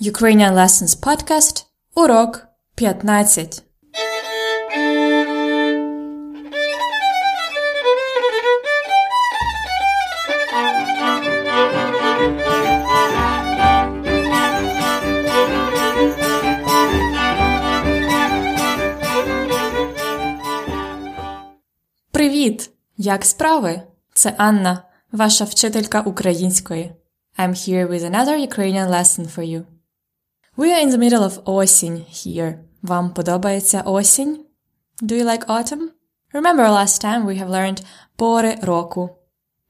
Ukrainian Lessons Podcast, урок 15. Привіт! Як справи? Це Анна, ваша вчителька української. I'm here with another Ukrainian lesson for you. We are in the middle of осінь here. Вам подобається осінь? Do you like autumn? Remember last time we have learned пори року,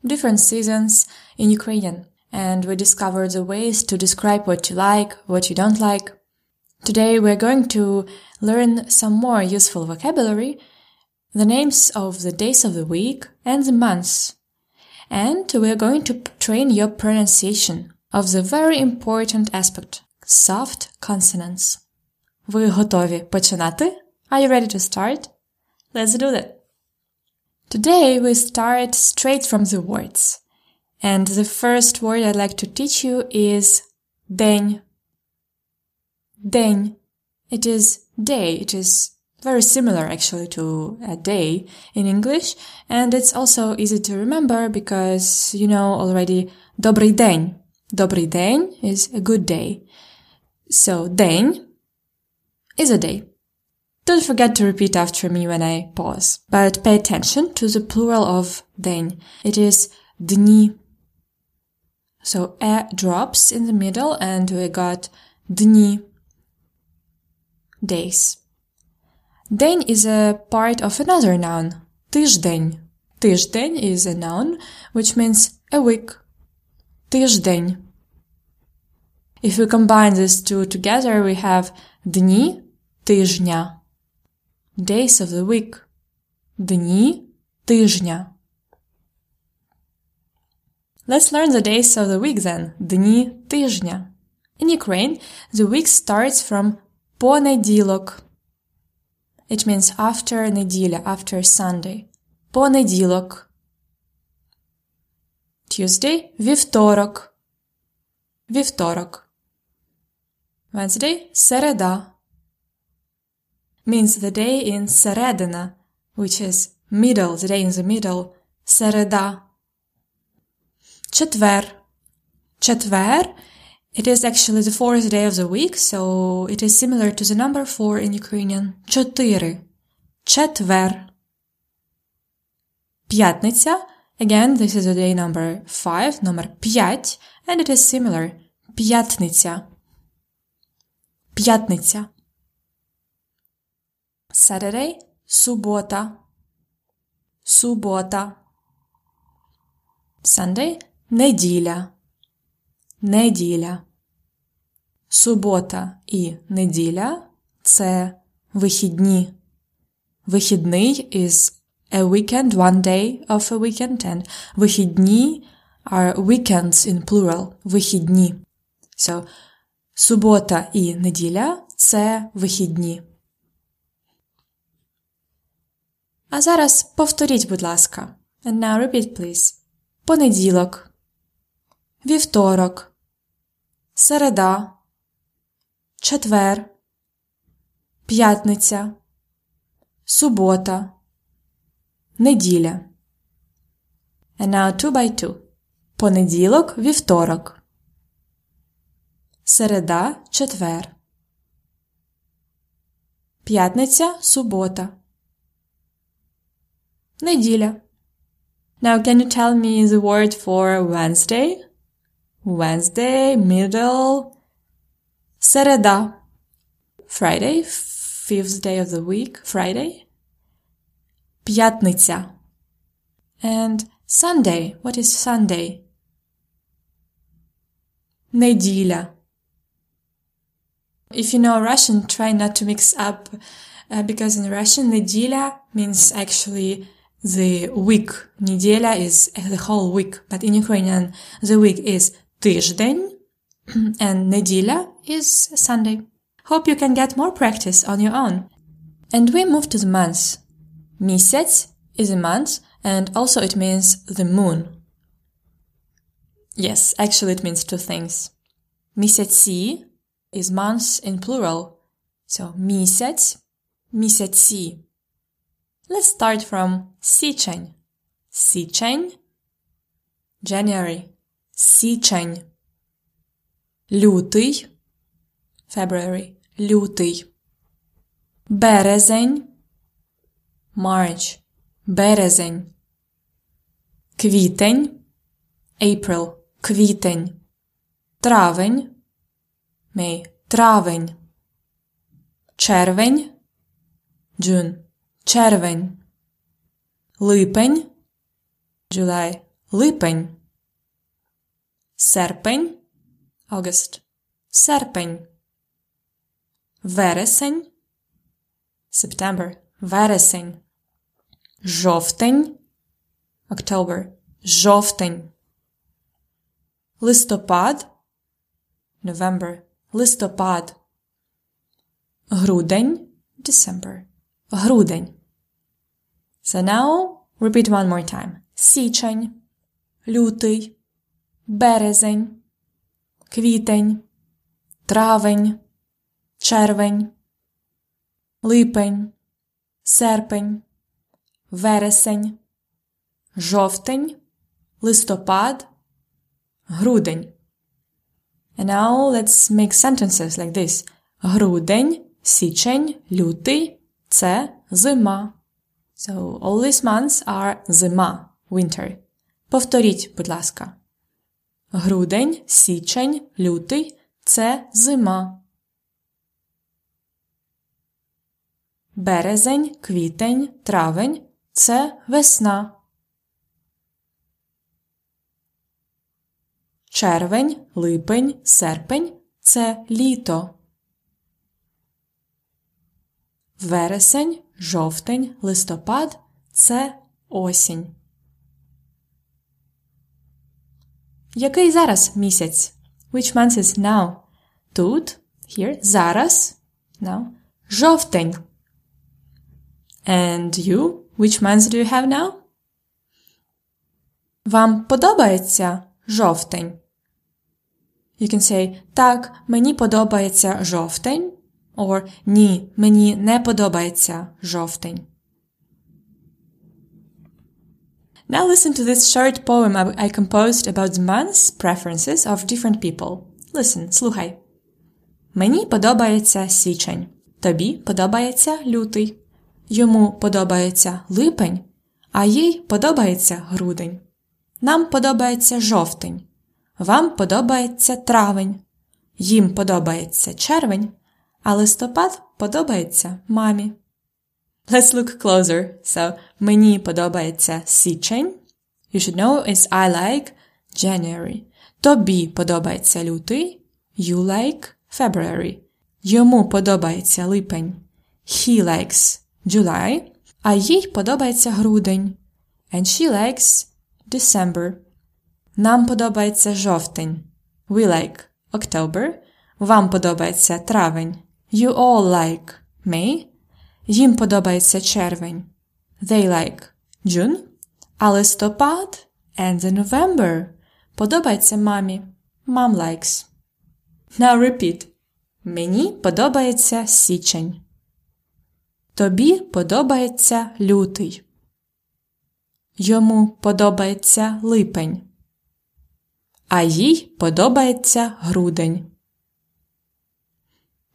different seasons in Ukrainian, and we discovered the ways to describe what you like, what you don't like. Today we're going to learn some more useful vocabulary, the names of the days of the week and the months. And we're going to train your pronunciation of the very important aspect soft consonants. Ви готові починати? Are you ready to start? Let's do that. Today we start straight from the words. And the first word I'd like to teach you is день. День. It is day. It is very similar actually to a day in English. And it's also easy to remember because you know already добрий день. Добрий день is a good day. So день is a day. Don't forget to repeat after me when I pause, but pay attention to the plural of день. It is дні. So e drops in the middle and we got дні, days. День is a part of another noun, тиждень. Тиждень is a noun which means a week. Тиждень. If we combine these two together, we have дні тижня. Days of the week. Дні тижня. Let's learn the days of the week then. Дні тижня. In Ukraine, the week starts from понеділок. It means after неділя, after Sunday. Понеділок. Tuesday – вівторок. Вівторок. Wednesday – середа. Means the day in середина, which is middle, the day in the middle. Середа. Четвер. Четвер. It is actually the fourth day of the week, so it is similar to the number four in Ukrainian. Чотири. Четвер. П'ятниця. Again, this is the day number five, number п'ять, and it is similar. П'ятниця. П'ятниця. Saturday – субота. Субота. Sunday – неділя. Неділя. Субота і неділя – це вихідні. Вихідний is a weekend, one day of a weekend, and вихідні are weekends in plural. Вихідні. So, субота і неділя – це вихідні. А зараз повторіть, будь ласка. And now repeat, please. Понеділок. Вівторок. Середа. Четвер. П'ятниця. Субота. Неділя. And now two by two. Понеділок, вівторок. Середа, четвер. П'ятниця, субота. Неділя. Now can you tell me the word for Wednesday? Wednesday, middle. Середа. Friday, fifth day of the week, Friday. П'ятниця. And Sunday. What is Sunday? Неділя. If you know Russian, try not to mix up uh, because in Russian, неделя means actually the week. Неделя is the whole week, but in Ukrainian, the week is тиждень and неделя is Sunday. Hope you can get more practice on your own. And we move to the months. Місяць is a month and also it means the moon. Yes, actually it means two things. Місяці is months in plural. So місяць, місяці. Let's start from січень. Січень. January. Січень. Лютий. February. Лютий. Березень. March. Березень. Квітень. April. Квітень. Травень. May. Травень. Червень. June. Червень. Липень. July. Липень. Серпень. August. Серпень. Вересень. September. Вересень. Жовтень. October. Жовтень. Листопад. November. Листопад. Грудень. December. Грудень. So now repeat one more time. Січень. Лютий. Березень. Квітень. Травень. Червень. Липень. Серпень. Вересень. Жовтень. Листопад. Грудень. And now let's make sentences like this. Грудень, січень, лютий – це зима. So all these months are зима, winter. Повторіть, будь ласка. Грудень, січень, лютий – це зима. Березень, квітень, травень – це весна. Червень, липень, серпень це літо. Вересень, жовтень, листопад це осінь. Який зараз місяць? Which month is now? Тут, here, зараз, now, жовтень. And you, which month do you have now? Вам подобається жовтень? You can say так, мені подобається жовтень or ні, мені не подобається жовтень. Now listen to this short poem I composed about the months preferences of different people. Listen, слухай. Мені подобається січень. Тобі подобається лютий. Йому подобається липень, а їй подобається грудень. Нам подобається жовтень. Вам подобається травень, їм подобається червень, а листопад подобається мамі. Let's look closer. So, мені подобається січень. You should know is I like January. Тобі подобається лютий. You like February. Йому подобається липень. He likes July. А їй подобається грудень. And she likes December. Нам подобається жовтень. We like October. Вам подобається травень. You all like May. Їм подобається червень. They like June. А листопад and the November подобається мамі. Mom likes. Now repeat. Мені подобається січень. Тобі подобається лютий. Йому подобається липень а їй подобається грудень.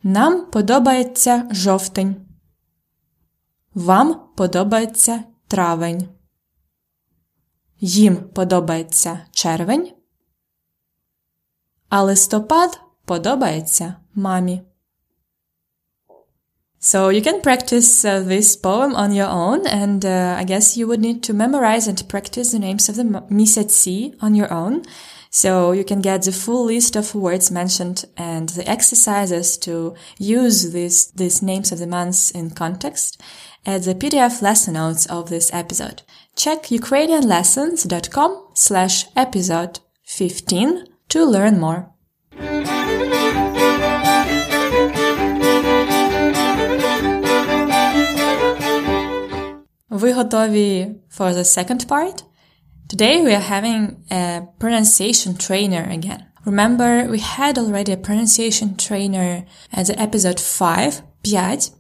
Нам подобається жовтень. Вам подобається травень. Їм подобається червень. А листопад подобається мамі. So you can practice uh, this poem on your own, and uh, I guess you would need to memorize and practice the names of the Misetsi on your own. So you can get the full list of words mentioned and the exercises to use these, these names of the months in context at the PDF lesson notes of this episode. Check ukrainianlessons.com slash episode 15 to learn more. Ви готові for the second part? Today we are having a pronunciation trainer again. Remember, we had already a pronunciation trainer at the episode 5, 5.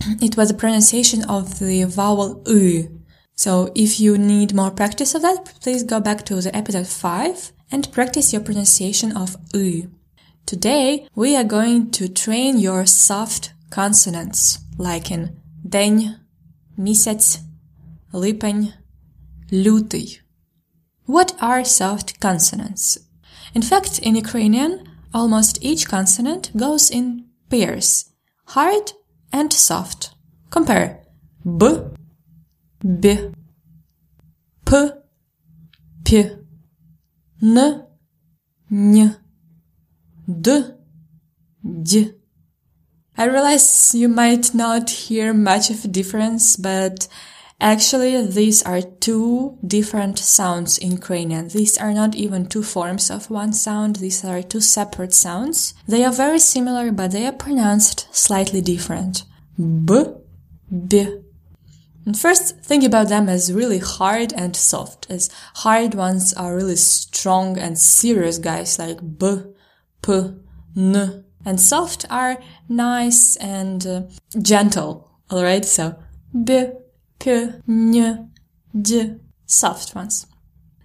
It was a pronunciation of the vowel U. So if you need more practice of that, please go back to the episode 5 and practice your pronunciation of U. Today, we are going to train your soft consonants, like in день, місяць, липень, лютий. What are soft consonants? In fact, in Ukrainian, almost each consonant goes in pairs, hard and soft. Compare b, b, p, p, n, n, d, d. I realize you might not hear much of a difference, but Actually, these are two different sounds in Ukrainian. These are not even two forms of one sound. These are two separate sounds. They are very similar, but they are pronounced slightly different. B, b. And first, think about them as really hard and soft, as hard ones are really strong and serious guys like b, p, n. And soft are nice and uh, gentle, alright? So, b, p, n, d, soft ones.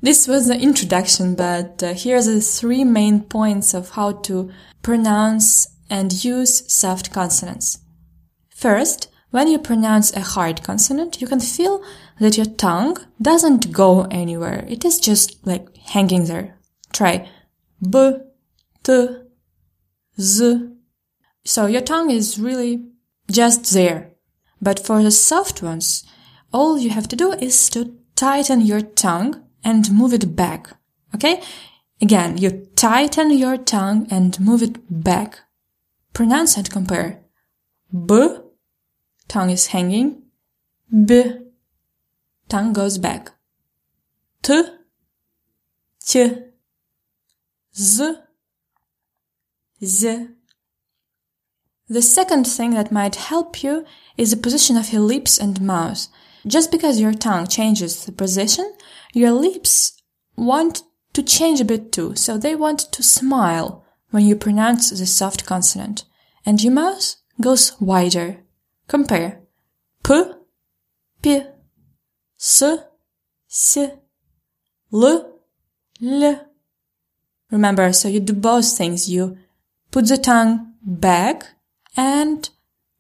This was the introduction, but uh, here are the three main points of how to pronounce and use soft consonants. First, when you pronounce a hard consonant, you can feel that your tongue doesn't go anywhere. It is just like hanging there. Try b, t, z. So your tongue is really just there. But for the soft ones, all you have to do is to tighten your tongue and move it back. Okay? Again, you tighten your tongue and move it back. Pronounce and compare. B, tongue is hanging. B, tongue goes back. T, T, Z, Z. The second thing that might help you is the position of your lips and mouth. Just because your tongue changes the position, your lips want to change a bit too, so they want to smile when you pronounce the soft consonant, and your mouth goes wider. Compare p, p, s, s, l, l. Remember, so you do both things. You put the tongue back and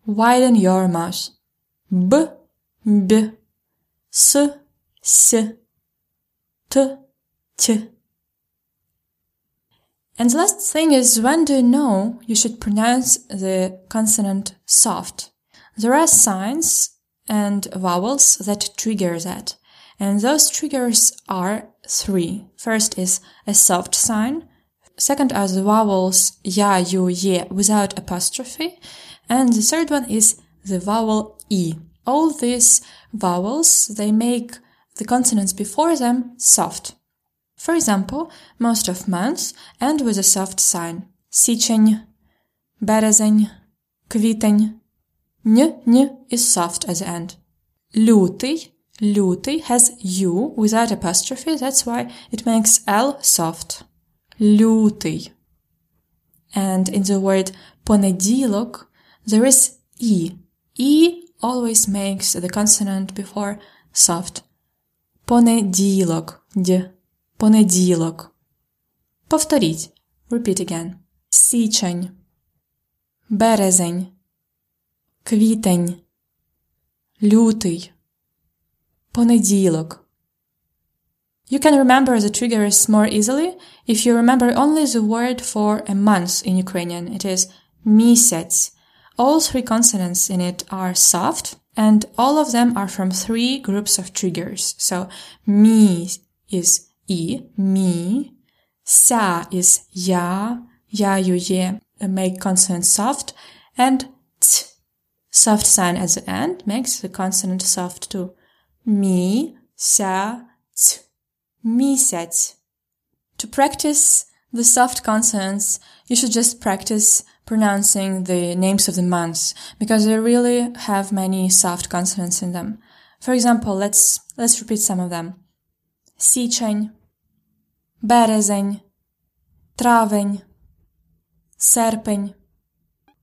widen your mouth. B, b, s, s, t, t. And the last thing is when do you know you should pronounce the consonant soft? There are signs and vowels that trigger that. And those triggers are three. First is a soft sign. Second are the vowels ya, yu, ye without apostrophe. And the third one is the vowel e All these vowels, they make the consonants before them soft. For example, most of months end with a soft sign. Січень, березень, квітень. N, n is soft at the end. Лютий, лютий has u without apostrophe, that's why it makes L soft. Лютий. And in the word понеділок, there is e. E always makes the consonant before soft. Понеділок. Д. Понеділок. Повторіть. Repeat again. Січень. Березень. Квітень. Лютий. Понеділок. You can remember the triggers more easily if you remember only the word for a month in Ukrainian. It is місяць. All three consonants in it are soft and all of them are from three groups of triggers. So mi is e, mi, sa is ya, ya, yu, ye, uh, make consonant soft, and t, soft sign at the end makes the consonant soft too. Mi, sa, t, misec. To practice the soft consonants, you should just practice pronouncing the names of the months because they really have many soft consonants in them. For example, let's let's repeat some of them. Січень, березень, травень, серпень.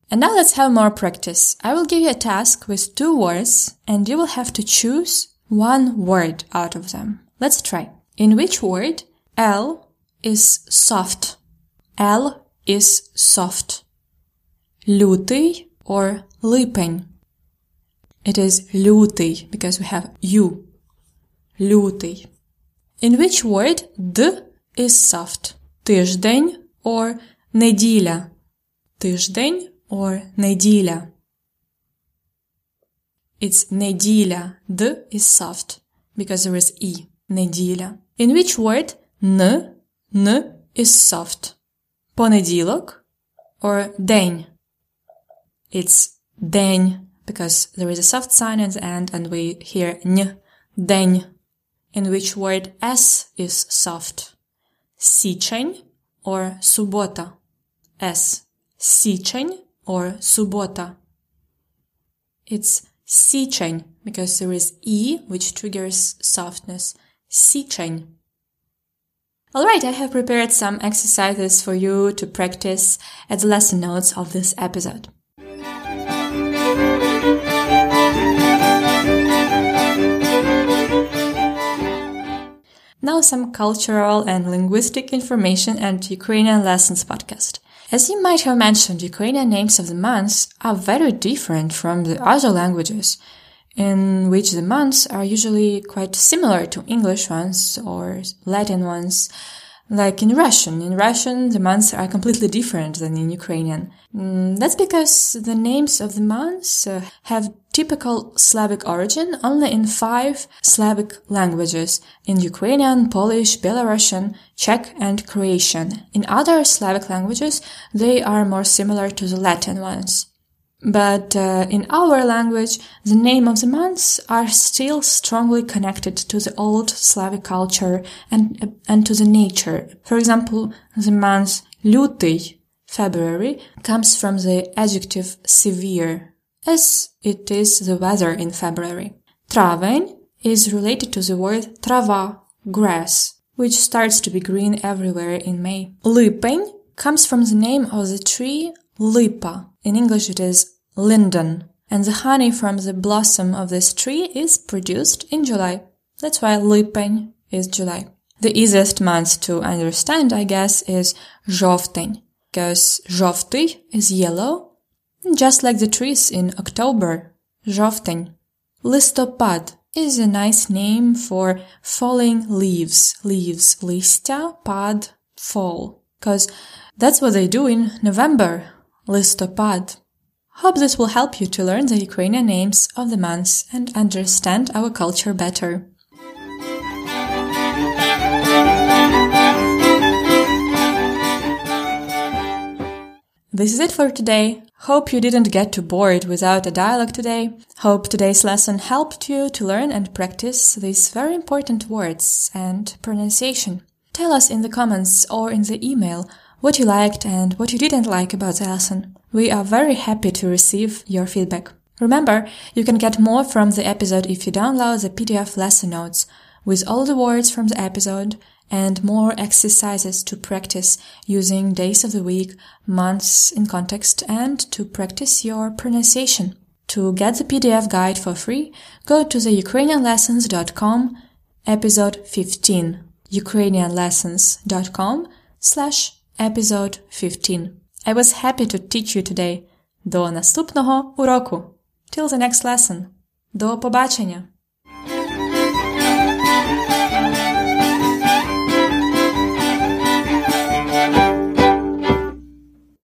And now let's have more practice. I will give you a task with two words and you will have to choose one word out of them. Let's try. In which word L is soft? L is soft. лютий or липень. It is лютий because we have you. Лютий. In which word d is soft? Тиждень or неділя. Тиждень or неділя. It's неділя. D is soft because there is e. Неділя. In which word n, n is soft? Понеділок or день It's день because there is a soft sign at the end and we hear н, день, in which word S is soft. Січень or субота. S. Січень or субота. It's січень because there is E which triggers softness. Січень. Alright, I have prepared some exercises for you to practice as lesson notes of this episode. Now some cultural and linguistic information and Ukrainian lessons podcast. As you might have mentioned, Ukrainian names of the months are very different from the other languages, in which the months are usually quite similar to English ones or Latin ones. Like in Russian. In Russian, the months are completely different than in Ukrainian. Mm, that's because the names of the months uh, have typical Slavic origin only in five Slavic languages in Ukrainian, Polish, Belarusian, Czech, and Croatian. In other Slavic languages, they are more similar to the Latin ones. But uh, in our language, the name of the months are still strongly connected to the old Slavic culture and, and to the nature. For example, the month luty, February, comes from the adjective severe, as it is the weather in February. Traven is related to the word trava, grass, which starts to be green everywhere in May. Lipen comes from the name of the tree lipa. In English it is linden. And the honey from the blossom of this tree is produced in July. That's why Lipen is July. The easiest month to understand, I guess, is жовтень, because жовтий is yellow just like the trees in October. Жовтень. Листопад is a nice name for falling leaves. Leaves. Листя, pad, fall. Because that's what they do in November. Listopad. Hope this will help you to learn the Ukrainian names of the months and understand our culture better. This is it for today. Hope you didn't get too bored without a dialogue today. Hope today's lesson helped you to learn and practice these very important words and pronunciation. Tell us in the comments or in the email what you liked and what you didn't like about the lesson. We are very happy to receive your feedback. Remember, you can get more from the episode if you download the PDF lesson notes with all the words from the episode and more exercises to practice using days of the week, months in context, and to practice your pronunciation. To get the PDF guide for free, go to the ukrainianlessons.com episode 15 ukrainianlessons.com slash episode 15 I was happy to teach you today. До наступного уроку. Till the next lesson. До побачення.